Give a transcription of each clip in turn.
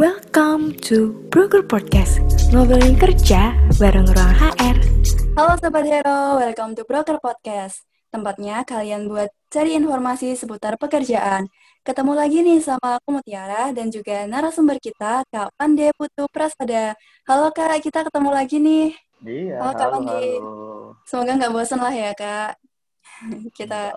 Welcome to Broker Podcast, ngobrolin kerja bareng ruang HR. Halo Sobat Hero, welcome to Broker Podcast. Tempatnya kalian buat cari informasi seputar pekerjaan. Ketemu lagi nih sama aku Mutiara dan juga narasumber kita, Kak Pande Putu Prasada. Halo Kak, kita ketemu lagi nih. Iya, Halo, Kak halo, Pandi. halo. Semoga nggak bosan lah ya Kak. kita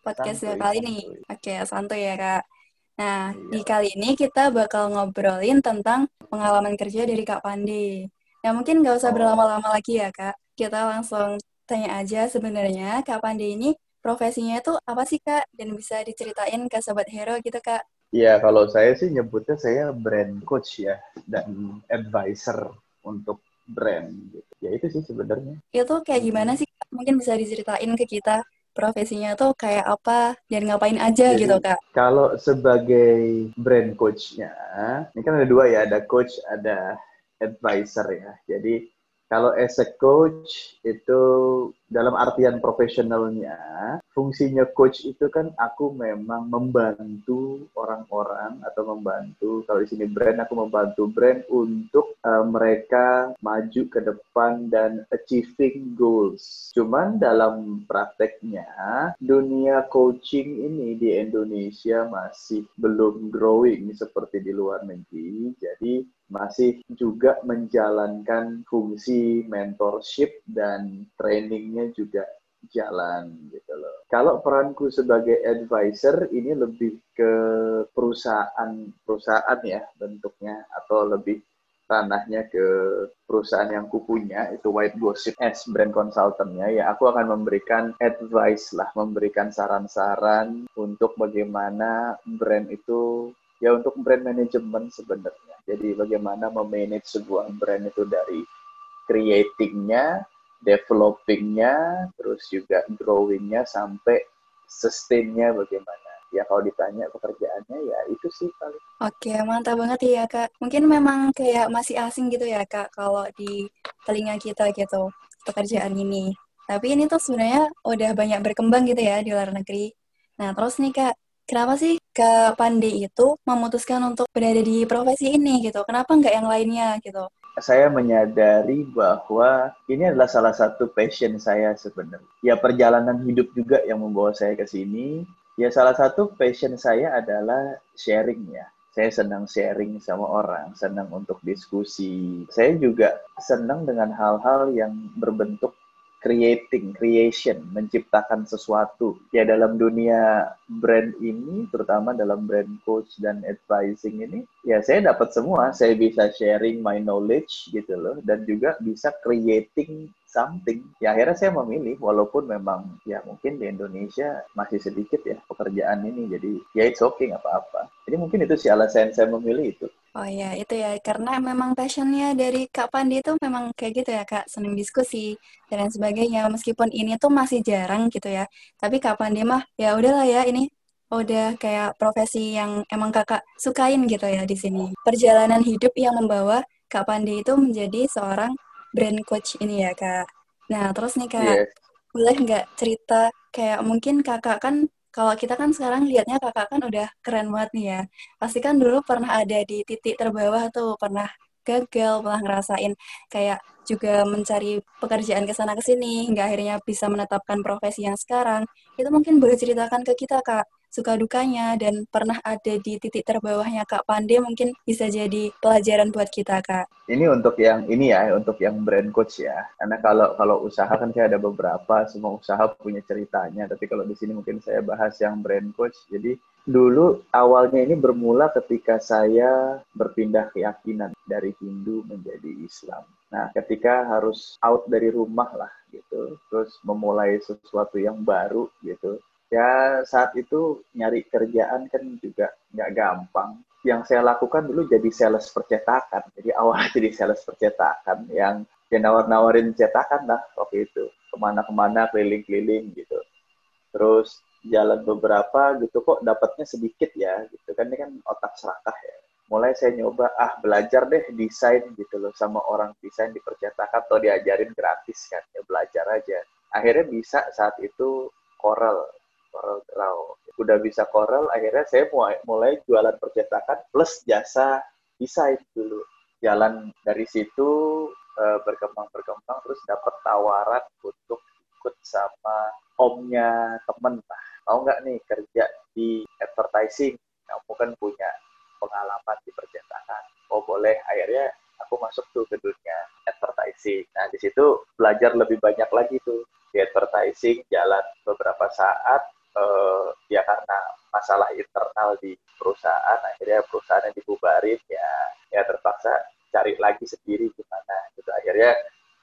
podcast Santuy, kali ini. Oke, santuy ya Kak. Nah, Iya. di kali ini kita bakal ngobrolin tentang pengalaman kerja dari Kak Pandi. Ya mungkin nggak usah Oh. berlama-lama lagi ya Kak. Kita langsung tanya aja sebenarnya Kak Pandi ini profesinya itu apa sih Kak? Dan bisa diceritain ke Sobat Hero gitu Kak. Iya, kalau saya sih nyebutnya saya brand coach ya dan advisor untuk brand gitu. Ya itu sih sebenarnya. Itu kayak gimana sih Kak? Mungkin bisa diceritain ke kita profesinya tuh kayak apa dan ngapain aja Jadi, gitu Kak. Kalau sebagai brand coachnya, ini kan ada dua ya, ada coach, ada advisor ya. Jadi kalau as a coach itu dalam artian profesionalnya, fungsinya coach itu kan aku memang membantu orang-orang atau membantu kalau di sini brand aku membantu brand untuk eh, mereka maju ke depan dan achieving goals. Cuman dalam prakteknya dunia coaching ini di Indonesia masih belum growing seperti di luar negeri. Jadi masih juga menjalankan fungsi mentorship dan trainingnya juga jalan gitu loh. Kalau peranku sebagai advisor ini lebih ke perusahaan perusahaan ya bentuknya atau lebih ranahnya ke perusahaan yang kupunya itu White Gossip as brand consultantnya ya aku akan memberikan advice lah memberikan saran-saran untuk bagaimana brand itu ya untuk brand management sebenarnya jadi bagaimana memanage sebuah brand itu dari creatingnya developingnya terus juga growingnya sampai sustainnya bagaimana ya kalau ditanya pekerjaannya ya itu sih paling Oke, mantap banget ya Kak. Mungkin memang kayak masih asing gitu ya Kak kalau di telinga kita gitu pekerjaan ini. Tapi ini tuh sebenarnya udah banyak berkembang gitu ya di luar negeri. Nah, terus nih Kak, kenapa sih Kak Pande itu memutuskan untuk berada di profesi ini gitu? Kenapa nggak yang lainnya gitu? Saya menyadari bahwa ini adalah salah satu passion saya sebenarnya. Ya perjalanan hidup juga yang membawa saya ke sini. Ya salah satu passion saya adalah sharing ya. Saya senang sharing sama orang, senang untuk diskusi. Saya juga senang dengan hal-hal yang berbentuk creating, creation, menciptakan sesuatu. Ya dalam dunia brand ini, terutama dalam brand coach dan advising ini, ya saya dapat semua. Saya bisa sharing my knowledge gitu loh, dan juga bisa creating something. Ya akhirnya saya memilih, walaupun memang ya mungkin di Indonesia masih sedikit ya pekerjaan ini, jadi ya it's okay apa-apa. Jadi mungkin itu sih alasan saya memilih itu. Oh ya, itu ya. Karena memang passionnya dari Kak Pandi itu memang kayak gitu ya, Kak. Senang diskusi dan lain sebagainya. Meskipun ini tuh masih jarang gitu ya. Tapi Kak Pandi mah, ya udahlah ya, ini udah kayak profesi yang emang kakak sukain gitu ya di sini. Perjalanan hidup yang membawa Kak Pandi itu menjadi seorang brand coach ini ya, Kak. Nah, terus nih, Kak, Yes. boleh nggak cerita kayak mungkin kakak kan kalau kita kan sekarang lihatnya kakak kan udah keren banget nih ya. Pasti kan dulu pernah ada di titik terbawah tuh, pernah gagal, pernah ngerasain kayak juga mencari pekerjaan ke sana ke sini hingga akhirnya bisa menetapkan profesi yang sekarang. Itu mungkin boleh ceritakan ke kita, Kak, suka dukanya dan pernah ada di titik terbawahnya Kak Pande mungkin bisa jadi pelajaran buat kita, Kak. Ini untuk yang ini ya, untuk yang brand coach ya. Karena kalau kalau usaha kan saya ada beberapa, semua usaha punya ceritanya. Tapi kalau di sini mungkin saya bahas yang brand coach. Jadi dulu awalnya ini bermula ketika saya berpindah keyakinan dari Hindu menjadi Islam. Nah, ketika harus out dari rumah lah gitu, terus memulai sesuatu yang baru gitu. Ya saat itu nyari kerjaan kan juga nggak gampang yang saya lakukan dulu jadi sales percetakan. Jadi awalnya jadi sales percetakan yang ya nawar-nawarin cetakan lah waktu itu. Ke mana-kemana, keliling-keliling gitu. Terus jalan beberapa gitu kok dapatnya sedikit ya gitu kan ini kan otak serakah ya mulai saya nyoba ah belajar deh desain gitu loh sama orang desain di percetakan atau diajarin gratis kan ya belajar aja akhirnya bisa saat itu Corel Corel Draw udah bisa Corel akhirnya saya mulai mulai jualan percetakan plus jasa desain dulu. Jalan dari situ uh, berkembang berkembang terus dapat tawaran untuk ikut sama omnya temen lah. Mau nggak nih kerja di advertising? Kamu kan punya pengalaman di percetakan. Oh boleh. Akhirnya aku masuk tuh ke dunia advertising. Nah di situ belajar lebih banyak lagi tuh di advertising jalan beberapa saat uh, ya karena masalah internal di perusahaan akhirnya perusahaannya dibubarin ya ya terpaksa cari lagi sendiri gimana gitu. Akhirnya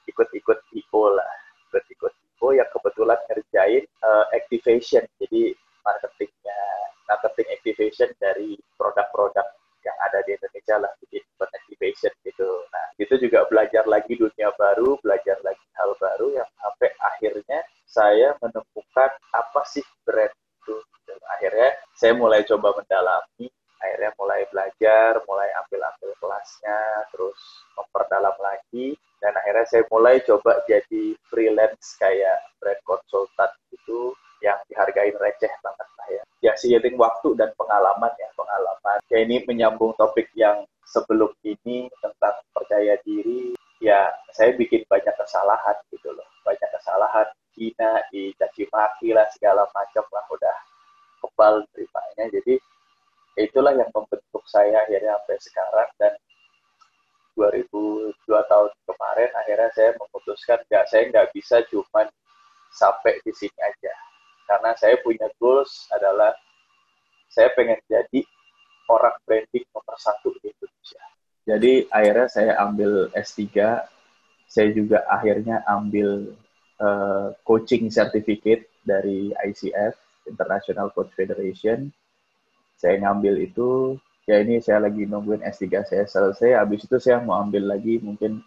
ikut-ikut IO lah ikut-ikut IO yang kebetulan ngerjain uh, activation jadi marketingnya marketing activation dari produk-produk yang ada di Indonesia lah bikin activation gitu. Nah itu juga belajar lagi dunia baru belajar lagi hal baru yang sampai akhirnya saya menemukan apa sih brand itu. Dan akhirnya saya mulai coba mendalami, akhirnya mulai belajar, mulai ambil-ambil kelasnya, terus memperdalam lagi, dan akhirnya saya mulai coba jadi freelance kayak brand consultant gitu, yang dihargain receh banget lah ya. Ya seiring waktu dan pengalaman ya, pengalaman. Ya ini menyambung topik yang sebelum ini tentang percaya diri, ya saya bikin banyak kesalahan gitu loh, banyak kesalahan dihina, dicaci maki lah segala macam lah udah kebal terimanya. Jadi itulah yang membentuk saya akhirnya sampai sekarang dan 2002 tahun kemarin akhirnya saya memutuskan nggak saya nggak bisa cuman sampai di sini aja karena saya punya goals adalah saya pengen jadi orang branding nomor satu di Indonesia. Jadi akhirnya saya ambil S3, saya juga akhirnya ambil uh, coaching certificate dari ICF International Coach Federation. Saya ngambil itu, ya ini saya lagi nungguin S3 saya selesai, habis itu saya mau ambil lagi mungkin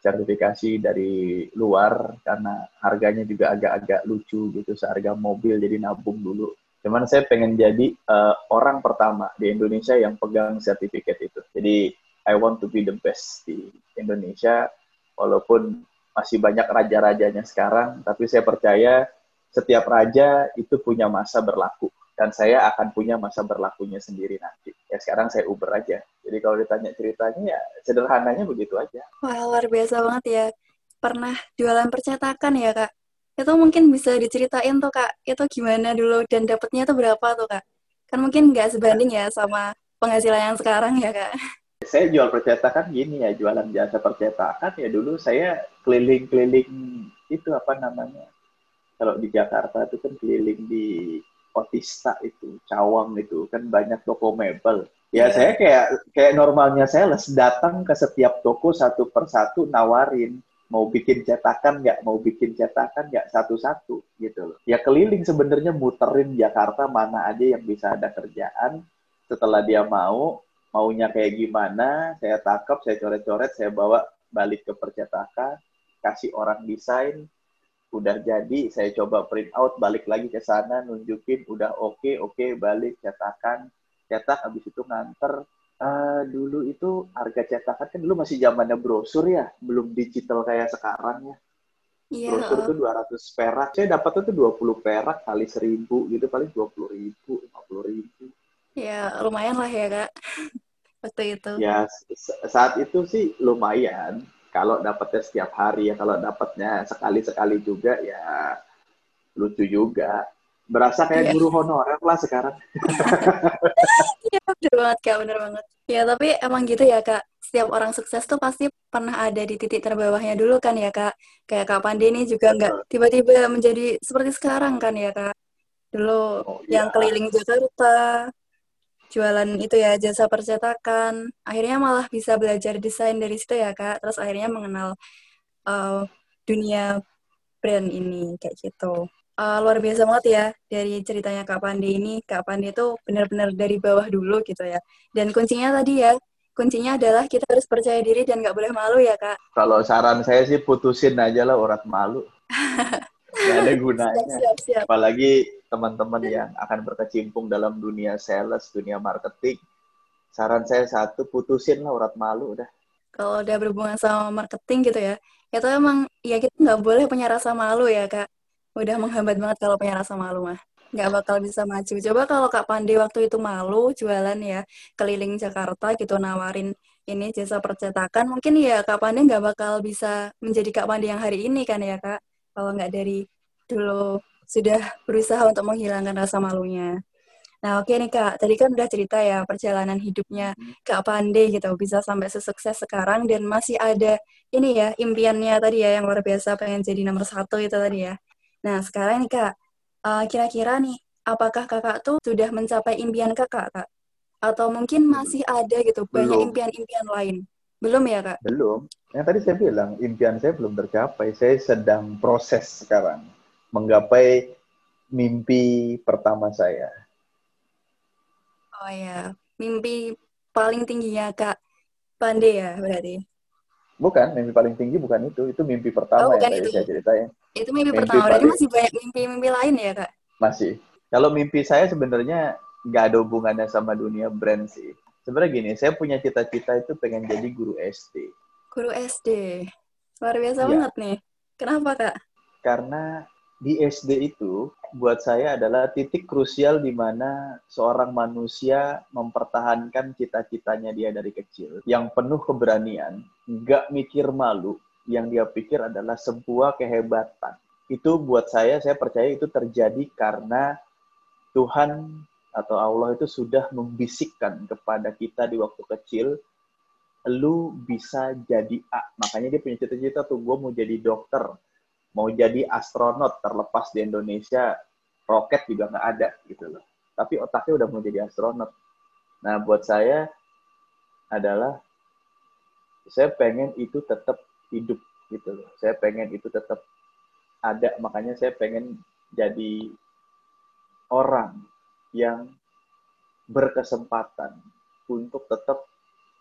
sertifikasi dari luar karena harganya juga agak-agak lucu gitu seharga mobil jadi nabung dulu. Cuman saya pengen jadi uh, orang pertama di Indonesia yang pegang sertifikat itu. Jadi I want to be the best di Indonesia walaupun masih banyak raja-rajanya sekarang, tapi saya percaya setiap raja itu punya masa berlaku dan saya akan punya masa berlakunya sendiri nanti. Ya sekarang saya Uber aja. Jadi kalau ditanya ceritanya ya sederhananya begitu aja. Wah luar biasa banget ya. Pernah jualan percetakan ya kak? Itu mungkin bisa diceritain tuh kak, itu gimana dulu dan dapatnya itu berapa tuh kak? Kan mungkin nggak sebanding ya sama penghasilan yang sekarang ya kak saya jual percetakan gini ya, jualan jasa percetakan ya dulu saya keliling-keliling itu apa namanya? Kalau di Jakarta itu kan keliling di Otista itu, Cawang itu kan banyak toko mebel. Ya yeah. saya kayak kayak normalnya saya les datang ke setiap toko satu persatu nawarin mau bikin cetakan nggak, mau bikin cetakan nggak satu-satu gitu loh. Ya keliling sebenarnya muterin Jakarta mana aja yang bisa ada kerjaan. Setelah dia mau, maunya kayak gimana, saya tangkap, saya coret-coret, saya bawa balik ke percetakan, kasih orang desain, udah jadi, saya coba print out, balik lagi ke sana, nunjukin, udah oke, okay, oke, okay, balik, cetakan, cetak, habis itu nganter. Uh, dulu itu harga cetakan kan dulu masih zamannya brosur ya, belum digital kayak sekarang ya. Yeah. Brosur itu 200 perak, saya dapat itu 20 perak kali 1000 gitu, paling 20 ribu, 50 ribu Ya, lumayan lah ya, Kak. Waktu itu. Ya, saat itu sih lumayan. Kalau dapatnya setiap hari ya, kalau dapatnya sekali-sekali juga ya lucu juga. Berasa kayak yeah. guru honorer lah sekarang. Iya, bener banget, Kak. Bener banget. Ya, tapi emang gitu ya, Kak. Setiap orang sukses tuh pasti pernah ada di titik terbawahnya dulu kan ya, Kak. Kayak Kak Pandeni juga nggak tiba-tiba menjadi seperti sekarang kan ya, Kak. Dulu oh, yang iya. keliling Jakarta, jualan itu ya jasa percetakan. Akhirnya malah bisa belajar desain dari situ ya kak. Terus akhirnya mengenal uh, dunia brand ini kayak gitu. Uh, luar biasa banget ya dari ceritanya kak Pandi ini. Kak Pandi itu benar-benar dari bawah dulu gitu ya. Dan kuncinya tadi ya kuncinya adalah kita harus percaya diri dan nggak boleh malu ya kak. Kalau saran saya sih putusin aja lah urat malu. Gak ada gunanya. Siap, siap, siap. Apalagi teman-teman yang akan berkecimpung dalam dunia sales, dunia marketing. Saran saya satu, putusin lah urat malu udah. Kalau udah berhubungan sama marketing gitu ya, itu emang ya kita nggak boleh punya rasa malu ya kak. Udah menghambat banget kalau punya rasa malu mah. nggak bakal bisa maju. Coba kalau Kak Pandi waktu itu malu jualan ya keliling Jakarta gitu nawarin ini jasa percetakan, mungkin ya Kak Pandi nggak bakal bisa menjadi Kak Pandi yang hari ini kan ya Kak, kalau nggak dari dulu sudah berusaha untuk menghilangkan rasa malunya. Nah oke nih Kak, tadi kan udah cerita ya perjalanan hidupnya Kak Pandi gitu, bisa sampai sesukses sekarang dan masih ada ini ya impiannya tadi ya yang luar biasa pengen jadi nomor satu itu tadi ya. Nah sekarang nih Kak, uh, kira-kira nih, apakah kakak tuh sudah mencapai impian kakak, kak? Atau mungkin masih ada gitu, banyak impian-impian lain? Belum ya, kak? Belum. Yang tadi saya bilang, impian saya belum tercapai. Saya sedang proses sekarang. Menggapai mimpi pertama saya. Oh ya, mimpi paling tingginya Kak Pande ya berarti? Bukan, mimpi paling tinggi bukan itu. Itu mimpi pertama oh, yang tadi saya ceritain. Itu mimpi, mimpi pertama. Berarti masih banyak mimpi-mimpi lain ya, Kak? Masih. Kalau mimpi saya sebenarnya nggak ada hubungannya sama dunia brand sih. Sebenarnya gini, saya punya cita-cita itu pengen jadi guru SD. Guru SD. Luar biasa ya. banget nih. Kenapa, Kak? Karena di SD itu buat saya adalah titik krusial di mana seorang manusia mempertahankan cita-citanya dia dari kecil yang penuh keberanian, nggak mikir malu, yang dia pikir adalah sebuah kehebatan. Itu buat saya, saya percaya itu terjadi karena Tuhan atau Allah itu sudah membisikkan kepada kita di waktu kecil, lu bisa jadi A. Makanya dia punya cita-cita tuh, gue mau jadi dokter, mau jadi astronot terlepas di Indonesia roket juga nggak ada gitu loh. Tapi otaknya udah mau jadi astronot. Nah buat saya adalah saya pengen itu tetap hidup gitu loh. Saya pengen itu tetap ada makanya saya pengen jadi orang yang berkesempatan untuk tetap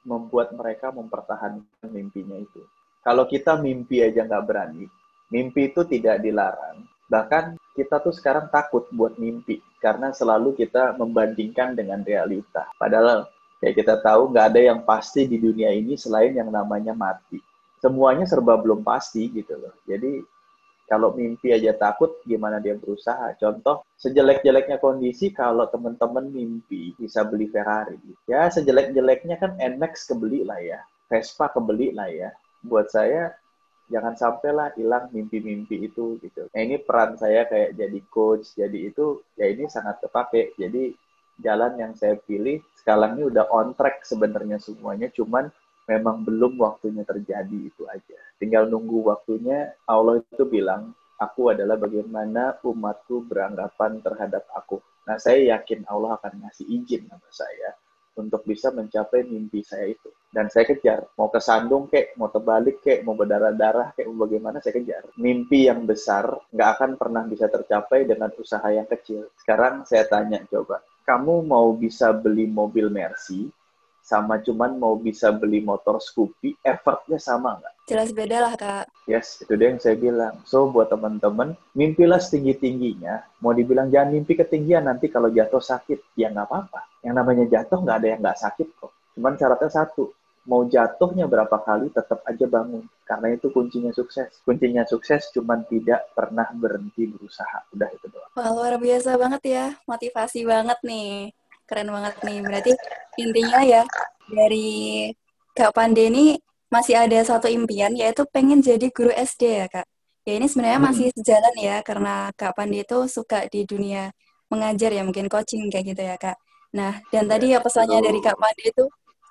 membuat mereka mempertahankan mimpinya itu. Kalau kita mimpi aja nggak berani, Mimpi itu tidak dilarang. Bahkan kita tuh sekarang takut buat mimpi karena selalu kita membandingkan dengan realita. Padahal ya kita tahu nggak ada yang pasti di dunia ini selain yang namanya mati. Semuanya serba belum pasti gitu loh. Jadi kalau mimpi aja takut, gimana dia berusaha? Contoh, sejelek-jeleknya kondisi kalau teman-teman mimpi bisa beli Ferrari. Ya, sejelek-jeleknya kan NMAX kebeli lah ya. Vespa kebeli lah ya. Buat saya, jangan sampailah hilang mimpi-mimpi itu gitu. Nah ini peran saya kayak jadi coach, jadi itu ya ini sangat terpakai. Jadi jalan yang saya pilih sekarang ini udah on track sebenarnya semuanya, cuman memang belum waktunya terjadi itu aja. Tinggal nunggu waktunya. Allah itu bilang, aku adalah bagaimana umatku beranggapan terhadap aku. Nah saya yakin Allah akan ngasih izin sama saya untuk bisa mencapai mimpi saya itu. Dan saya kejar, mau ke sandung kek, mau terbalik kek, mau berdarah-darah kek, mau bagaimana saya kejar. Mimpi yang besar nggak akan pernah bisa tercapai dengan usaha yang kecil. Sekarang saya tanya coba, kamu mau bisa beli mobil Mercy, sama cuman mau bisa beli motor Scoopy, effortnya sama nggak? Jelas beda lah, Kak. Yes, itu dia yang saya bilang. So, buat teman-teman, mimpilah setinggi-tingginya. Mau dibilang jangan mimpi ketinggian, nanti kalau jatuh sakit, ya nggak apa-apa. Yang namanya jatuh nggak ada yang nggak sakit kok. Cuman syaratnya satu, mau jatuhnya berapa kali tetap aja bangun. Karena itu kuncinya sukses. Kuncinya sukses cuman tidak pernah berhenti berusaha. Udah itu doang. Wah, luar biasa banget ya. Motivasi banget nih. Keren banget nih. Berarti intinya ya dari Kak Pande ini masih ada satu impian yaitu pengen jadi guru SD ya Kak. Ya ini sebenarnya masih sejalan ya karena Kak Pande itu suka di dunia mengajar ya mungkin coaching kayak gitu ya Kak. Nah dan tadi ya pesannya dari Kak Pande itu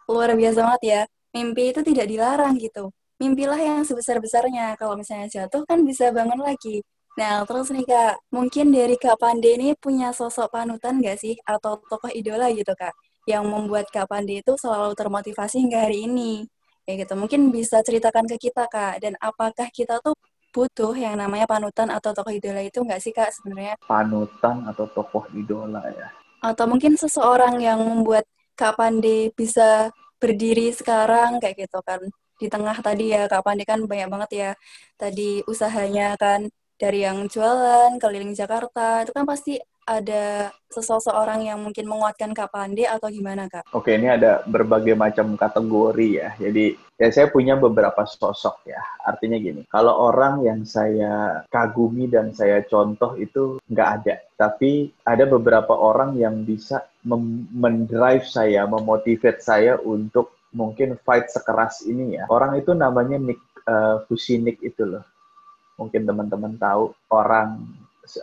luar biasa banget ya. Mimpi itu tidak dilarang gitu. Mimpilah yang sebesar-besarnya. Kalau misalnya jatuh kan bisa bangun lagi. Nah, terus nih Kak, mungkin dari Kak Pande ini punya sosok panutan nggak sih? Atau tokoh idola gitu Kak? Yang membuat Kak Pande itu selalu termotivasi hingga hari ini. Kayak gitu. Mungkin bisa ceritakan ke kita Kak. Dan apakah kita tuh butuh yang namanya panutan atau tokoh idola itu nggak sih Kak sebenarnya? Panutan atau tokoh idola ya? Atau mungkin seseorang yang membuat Kak Pande bisa berdiri sekarang kayak gitu kan di tengah tadi ya Kak Pande kan banyak banget ya tadi usahanya kan dari yang jualan keliling Jakarta itu kan pasti ada seseorang yang mungkin menguatkan Kak Pandi atau gimana Kak? Oke, ini ada berbagai macam kategori ya. Jadi ya saya punya beberapa sosok ya. Artinya gini, kalau orang yang saya kagumi dan saya contoh itu nggak ada. Tapi ada beberapa orang yang bisa mendrive saya, memotivate saya untuk mungkin fight sekeras ini ya. Orang itu namanya Nick uh, Fusinik itu loh. Mungkin teman-teman tahu orang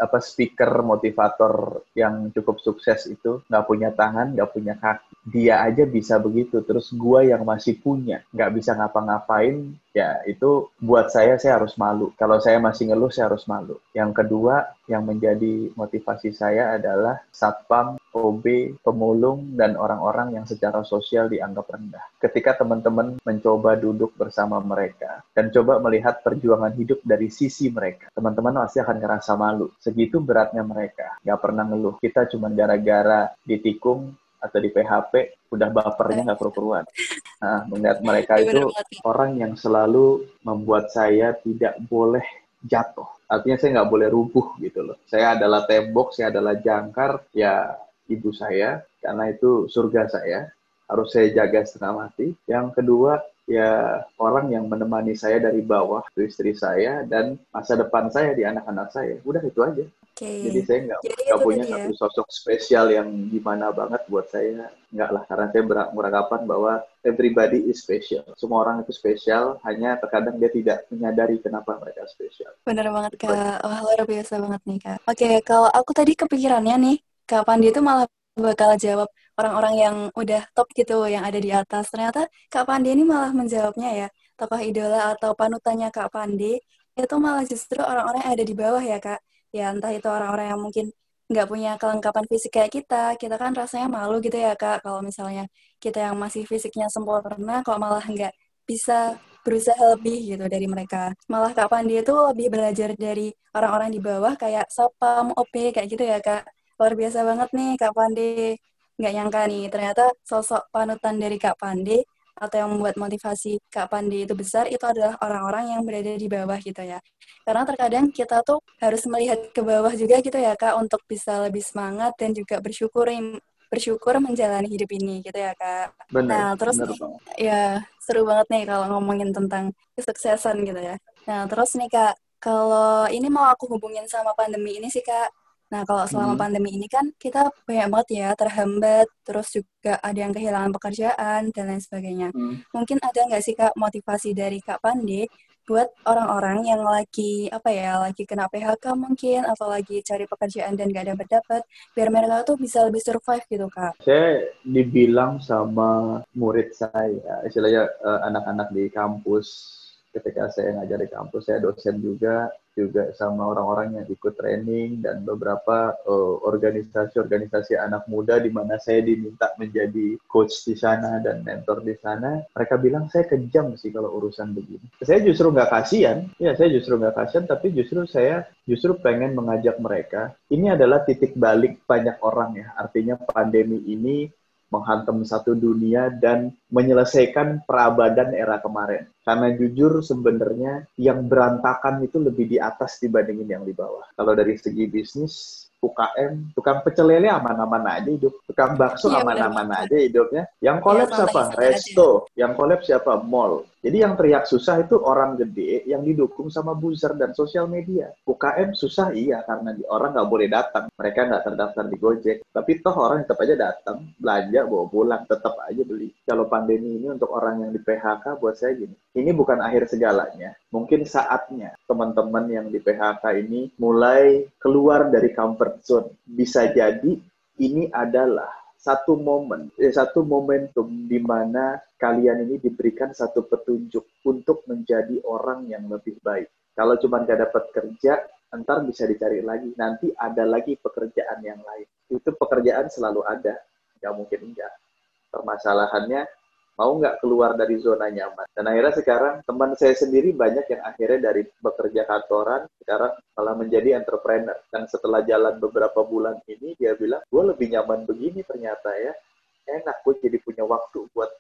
apa speaker motivator yang cukup sukses itu nggak punya tangan nggak punya kaki dia aja bisa begitu terus gua yang masih punya nggak bisa ngapa-ngapain ya itu buat saya saya harus malu. Kalau saya masih ngeluh saya harus malu. Yang kedua yang menjadi motivasi saya adalah satpam, OB, pemulung dan orang-orang yang secara sosial dianggap rendah. Ketika teman-teman mencoba duduk bersama mereka dan coba melihat perjuangan hidup dari sisi mereka, teman-teman pasti akan ngerasa malu. Segitu beratnya mereka, nggak pernah ngeluh. Kita cuma gara-gara ditikung atau di PHP udah bapernya nggak keruan Nah, melihat mereka iya, itu orang yang selalu membuat saya tidak boleh jatuh. Artinya saya nggak boleh rubuh gitu loh. Saya adalah tembok, saya adalah jangkar, ya ibu saya, karena itu surga saya. Harus saya jaga setengah mati. Yang kedua, ya orang yang menemani saya dari bawah, itu istri saya, dan masa depan saya di anak-anak saya. Udah itu aja. Okay. Jadi saya nggak nggak punya ya. satu sosok spesial yang gimana banget buat saya. Nggak lah, karena saya beranggapan bahwa everybody is special. Semua orang itu spesial, hanya terkadang dia tidak menyadari kenapa mereka spesial. Benar banget, Kak. Wah, luar biasa banget nih, Kak. Oke, kalau aku tadi kepikirannya nih, kapan dia itu malah bakal jawab orang-orang yang udah top gitu, yang ada di atas. Ternyata Kak Pandi ini malah menjawabnya ya, tokoh idola atau panutannya Kak Pandi, itu malah justru orang-orang yang ada di bawah ya, Kak ya entah itu orang-orang yang mungkin nggak punya kelengkapan fisik kayak kita, kita kan rasanya malu gitu ya kak, kalau misalnya kita yang masih fisiknya sempurna, kok malah nggak bisa berusaha lebih gitu dari mereka. Malah Kak Pandi itu lebih belajar dari orang-orang di bawah kayak Sapam, OP, kayak gitu ya Kak. Luar biasa banget nih Kak Pandi. Nggak nyangka nih, ternyata sosok panutan dari Kak Pandi atau yang membuat motivasi Kak Pandi itu besar itu adalah orang-orang yang berada di bawah gitu ya. Karena terkadang kita tuh harus melihat ke bawah juga gitu ya Kak untuk bisa lebih semangat dan juga bersyukur bersyukur menjalani hidup ini gitu ya Kak. Benar. Nah, terus benar nih, ya seru banget nih kalau ngomongin tentang kesuksesan gitu ya. Nah, terus nih Kak, kalau ini mau aku hubungin sama pandemi ini sih Kak, Nah, kalau selama hmm. pandemi ini kan kita banyak banget ya terhambat, terus juga ada yang kehilangan pekerjaan dan lain sebagainya. Hmm. Mungkin ada nggak sih Kak motivasi dari Kak Pande buat orang-orang yang lagi apa ya, lagi kena PHK mungkin atau lagi cari pekerjaan dan nggak ada berdapat, biar mereka tuh bisa lebih survive gitu Kak? Saya dibilang sama murid saya, istilahnya uh, anak-anak di kampus ketika saya ngajar di kampus, saya dosen juga, juga sama orang-orang yang ikut training dan beberapa uh, organisasi-organisasi anak muda di mana saya diminta menjadi coach di sana dan mentor di sana. Mereka bilang saya kejam sih kalau urusan begini. Saya justru nggak kasihan, ya saya justru nggak kasihan, tapi justru saya justru pengen mengajak mereka. Ini adalah titik balik banyak orang ya. Artinya pandemi ini menghantam satu dunia dan menyelesaikan perabadan era kemarin. Karena jujur sebenarnya yang berantakan itu lebih di atas dibandingin yang di bawah. Kalau dari segi bisnis, UKM, tukang pecel lele aman-aman aja hidup, tukang bakso iya, aman-aman aja hidupnya. Yang kolab ya, siapa? Resto. Aja. Yang kolab siapa? Mall. Jadi yang teriak susah itu orang gede yang didukung sama buzzer dan sosial media. UKM susah iya karena orang nggak boleh datang. Mereka nggak terdaftar di Gojek. Tapi toh orang tetap aja datang, belanja, bawa pulang, tetap aja beli. Kalau pandemi ini untuk orang yang di PHK buat saya gini, ini bukan akhir segalanya. Mungkin saatnya teman-teman yang di PHK ini mulai keluar dari comfort zone. Bisa jadi ini adalah satu momen, eh, satu momentum di mana kalian ini diberikan satu petunjuk untuk menjadi orang yang lebih baik. Kalau cuma nggak dapat kerja, ntar bisa dicari lagi. Nanti ada lagi pekerjaan yang lain. Itu pekerjaan selalu ada, nggak mungkin enggak. Permasalahannya mau nggak keluar dari zona nyaman. Dan akhirnya sekarang teman saya sendiri banyak yang akhirnya dari bekerja kantoran sekarang malah menjadi entrepreneur. Dan setelah jalan beberapa bulan ini dia bilang, gue lebih nyaman begini ternyata ya. Enak gue jadi punya waktu buat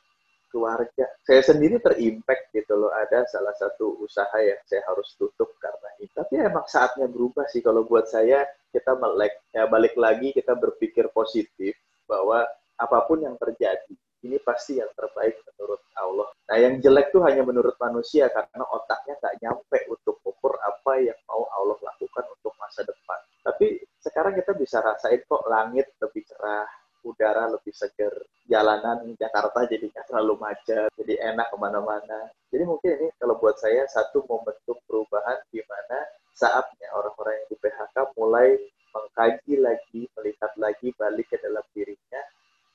keluarga. Saya sendiri terimpact gitu loh. Ada salah satu usaha yang saya harus tutup karena ini. Tapi emang saatnya berubah sih. Kalau buat saya, kita melek, ya balik lagi kita berpikir positif bahwa apa pun yang terjadi, ini pasti yang terbaik menurut Allah. Nah, yang jelek tuh hanya menurut manusia karena otaknya nggak nyampe untuk ukur apa yang mau Allah lakukan untuk masa depan. Tapi sekarang kita bisa rasain kok langit lebih cerah, udara lebih segar, jalanan Jakarta jadi nggak terlalu macet, jadi enak ke mana-mana. Jadi mungkin ini kalau buat saya satu momentum perubahan di mana saatnya orang-orang yang di PHK mulai mengkaji lagi, melihat lagi balik ke dalam dirinya,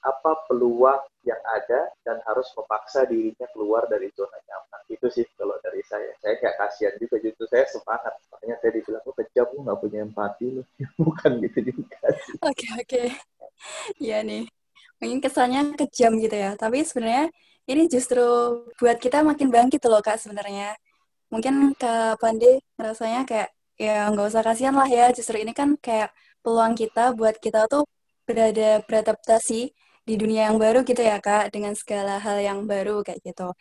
apa peluang yang ada dan harus memaksa dirinya keluar dari zona nyaman. Itu sih kalau dari saya. Saya kayak kasihan juga, justru saya semangat. Makanya saya dibilang, lu kejam, lu nggak punya empati, lu. Bukan gitu juga. Oke, okay, oke. Okay. Iya nih, mungkin kesannya kejam gitu ya. Tapi sebenarnya ini justru buat kita makin bangkit loh kak sebenarnya. Mungkin Kak Pande rasanya kayak ya nggak usah kasihan lah ya. Justru ini kan kayak peluang kita buat kita tuh berada beradaptasi di dunia yang baru gitu ya kak dengan segala hal yang baru kayak gitu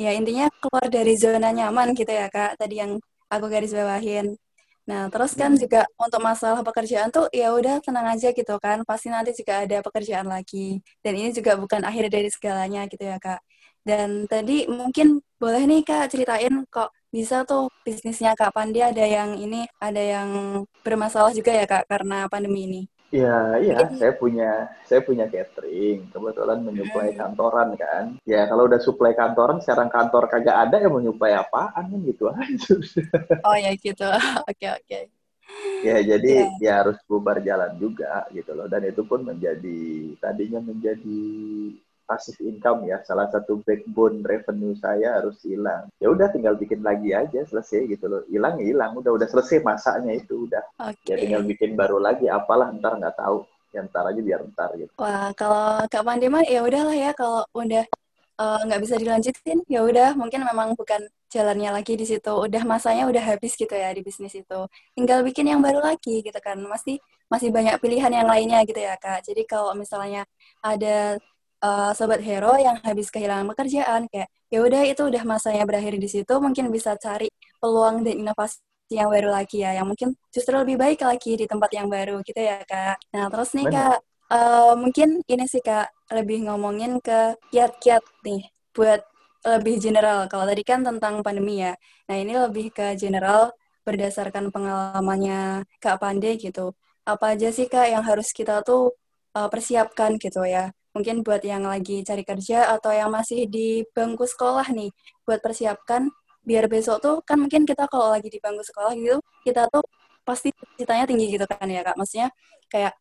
ya intinya keluar dari zona nyaman gitu ya kak tadi yang aku garis bawahin Nah, terus kan hmm. juga untuk masalah pekerjaan tuh ya udah tenang aja gitu kan. Pasti nanti juga ada pekerjaan lagi. Dan ini juga bukan akhir dari segalanya gitu ya, Kak. Dan tadi mungkin boleh nih Kak ceritain kok bisa tuh bisnisnya Kak Pandi ada yang ini, ada yang bermasalah juga ya Kak karena pandemi ini. Iya, iya, saya punya saya punya catering. Kebetulan menyuplai hmm. kantoran kan. Ya kalau udah suplai kantoran, sekarang kantor kagak ada yang menyuplai apaan kan gitu aja. Oh ya gitu. Oke, oke. Okay. Ya jadi yeah. ya harus bubar jalan juga gitu loh. Dan itu pun menjadi tadinya menjadi passive income ya. Salah satu backbone revenue saya harus hilang. Ya udah tinggal bikin lagi aja selesai gitu loh. Hilang ya hilang. Udah udah selesai masanya itu udah. Okay. ya tinggal bikin baru lagi apalah ntar nggak tahu. Ya ntar aja biar ntar gitu. Wah kalau kak mah ya udahlah ya kalau udah eh, nggak uh, bisa dilanjutin ya udah. Mungkin memang bukan jalannya lagi di situ. Udah masanya udah habis gitu ya di bisnis itu. Tinggal bikin yang baru lagi gitu kan. Masih masih banyak pilihan yang lainnya gitu ya kak. Jadi kalau misalnya ada uh, sobat hero yang habis kehilangan pekerjaan kayak ya udah itu udah masanya berakhir di situ mungkin bisa cari peluang dan inovasi yang baru lagi ya yang mungkin justru lebih baik lagi di tempat yang baru gitu ya kak. Nah terus nih kak uh, mungkin ini sih kak lebih ngomongin ke kiat-kiat nih buat lebih general. Kalau tadi kan tentang pandemi ya. Nah ini lebih ke general berdasarkan pengalamannya kak Pande gitu. Apa aja sih kak yang harus kita tuh uh, persiapkan gitu ya mungkin buat yang lagi cari kerja atau yang masih di bangku sekolah nih buat persiapkan biar besok tuh kan mungkin kita kalau lagi di bangku sekolah gitu kita tuh pasti citanya tinggi gitu kan ya kak. Maksudnya kayak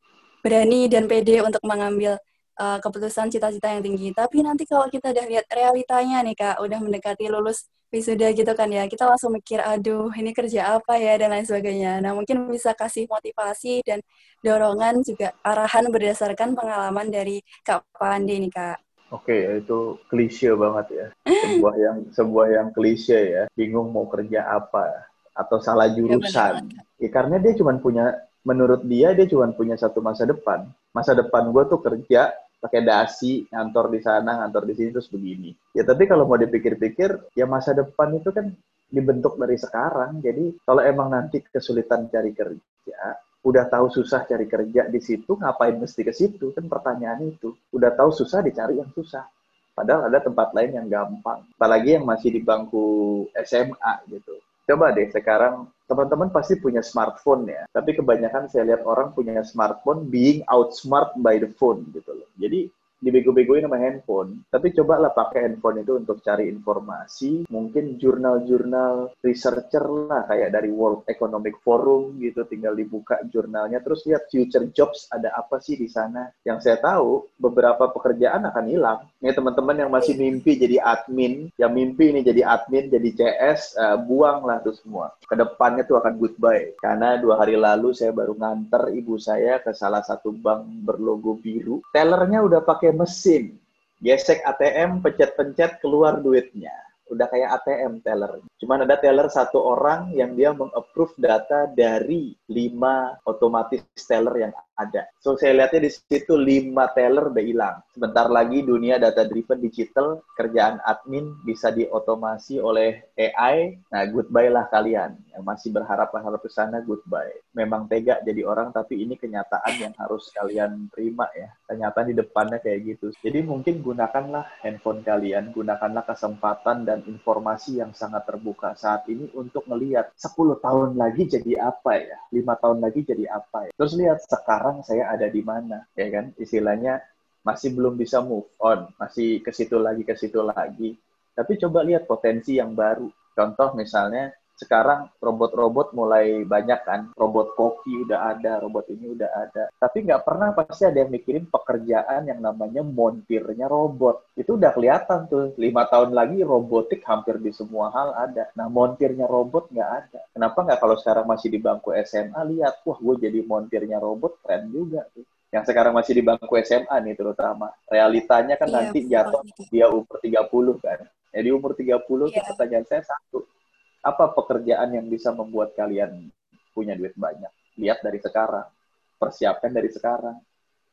berani dan pede untuk mengambil uh, keputusan cita-cita yang tinggi tapi nanti kalau kita udah lihat realitanya nih kak udah mendekati lulus wisuda gitu kan ya kita langsung mikir aduh ini kerja apa ya dan lain sebagainya nah mungkin bisa kasih motivasi dan dorongan juga arahan berdasarkan pengalaman dari Kak Pandi nih Kak Oke, itu klise banget ya. Sebuah yang sebuah yang klise ya. Bingung mau kerja apa atau salah iya, jurusan. Ya karena dia cuma punya menurut dia dia cuma punya satu masa depan. Masa depan gue tuh kerja pakai dasi, ngantor di sana, ngantor di sini terus begini. Ya tapi kalau mau dipikir-pikir, ya masa depan itu kan dibentuk dari sekarang. Jadi kalau emang nanti kesulitan cari kerja, udah tahu susah cari kerja di situ, ngapain mesti ke situ? Kan pertanyaan itu. Udah tahu susah dicari yang susah. Padahal ada tempat lain yang gampang. Apalagi yang masih di bangku SMA gitu. Coba deh sekarang teman-teman pasti punya smartphone ya, tapi kebanyakan saya lihat orang punya smartphone being outsmart by the phone gitu loh. Jadi dibego-begoin sama handphone. Tapi cobalah pakai handphone itu untuk cari informasi, mungkin jurnal-jurnal researcher lah kayak dari World Economic Forum gitu, tinggal dibuka jurnalnya terus lihat future jobs ada apa sih di sana. Yang saya tahu beberapa pekerjaan akan hilang. Nih teman-teman yang masih mimpi jadi admin, yang mimpi ini jadi admin, jadi CS, uh, buanglah tuh semua. Ke depannya tuh akan goodbye. Karena dua hari lalu saya baru nganter ibu saya ke salah satu bank berlogo biru. Tellernya udah pakai mesin. Gesek ATM, pencet-pencet, keluar duitnya. Udah kayak ATM teller. Cuman ada teller satu orang yang dia mengapprove data dari lima otomatis teller yang ada. So saya lihatnya di situ lima teller udah hilang. Sebentar lagi dunia data driven digital, kerjaan admin bisa diotomasi oleh AI. Nah, goodbye lah kalian yang masih berharap berharap ke sana goodbye. Memang tega jadi orang tapi ini kenyataan yang harus kalian terima ya. Kenyataan di depannya kayak gitu. Jadi mungkin gunakanlah handphone kalian, gunakanlah kesempatan dan informasi yang sangat terbuka saat ini untuk melihat 10 tahun lagi jadi apa ya, lima tahun lagi jadi apa ya. Terus lihat sekarang saya ada di mana, ya kan? Istilahnya masih belum bisa move on, masih ke situ lagi, ke situ lagi. Tapi coba lihat potensi yang baru. Contoh misalnya sekarang robot-robot mulai banyak kan, robot koki udah ada, robot ini udah ada. Tapi nggak pernah pasti ada yang mikirin pekerjaan yang namanya montirnya robot. Itu udah kelihatan tuh, lima tahun lagi robotik hampir di semua hal ada. Nah montirnya robot nggak ada. Kenapa nggak kalau sekarang masih di bangku SMA, lihat, wah gue jadi montirnya robot, keren juga tuh yang sekarang masih di bangku SMA nih terutama. Realitanya kan iya, nanti jatuh dia umur 30 kan. Jadi umur 30 iya. pertanyaan saya satu. Apa pekerjaan yang bisa membuat kalian punya duit banyak? Lihat dari sekarang. Persiapkan dari sekarang.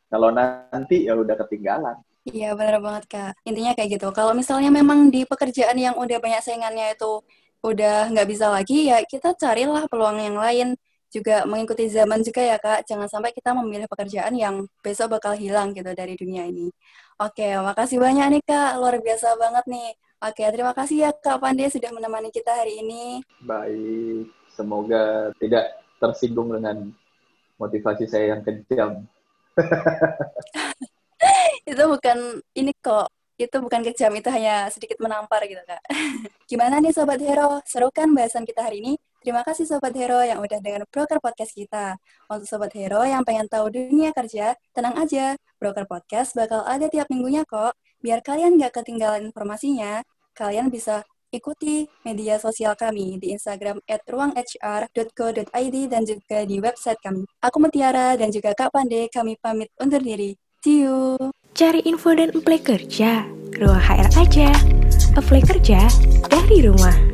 Kalau nanti ya udah ketinggalan. Iya benar banget kak. Intinya kayak gitu. Kalau misalnya memang di pekerjaan yang udah banyak saingannya itu udah nggak bisa lagi ya kita carilah peluang yang lain juga mengikuti zaman juga ya Kak. Jangan sampai kita memilih pekerjaan yang besok bakal hilang gitu dari dunia ini. Oke, makasih banyak nih Kak. Luar biasa banget nih. Oke, terima kasih ya Kak Pandey sudah menemani kita hari ini. Baik, semoga tidak tersinggung dengan motivasi saya yang kejam. itu bukan ini kok itu bukan kejam, itu hanya sedikit menampar gitu, Kak. Gimana nih Sobat Hero? Seru kan bahasan kita hari ini? Terima kasih Sobat Hero yang udah dengan Broker Podcast kita. Untuk Sobat Hero yang pengen tahu dunia kerja, tenang aja. Broker Podcast bakal ada tiap minggunya kok. Biar kalian nggak ketinggalan informasinya, kalian bisa ikuti media sosial kami di Instagram at ruanghr.co.id dan juga di website kami. Aku Mutiara dan juga Kak Pande, kami pamit undur diri. See you! Cari info dan apply kerja, Ruang HR aja. Apply kerja dari rumah.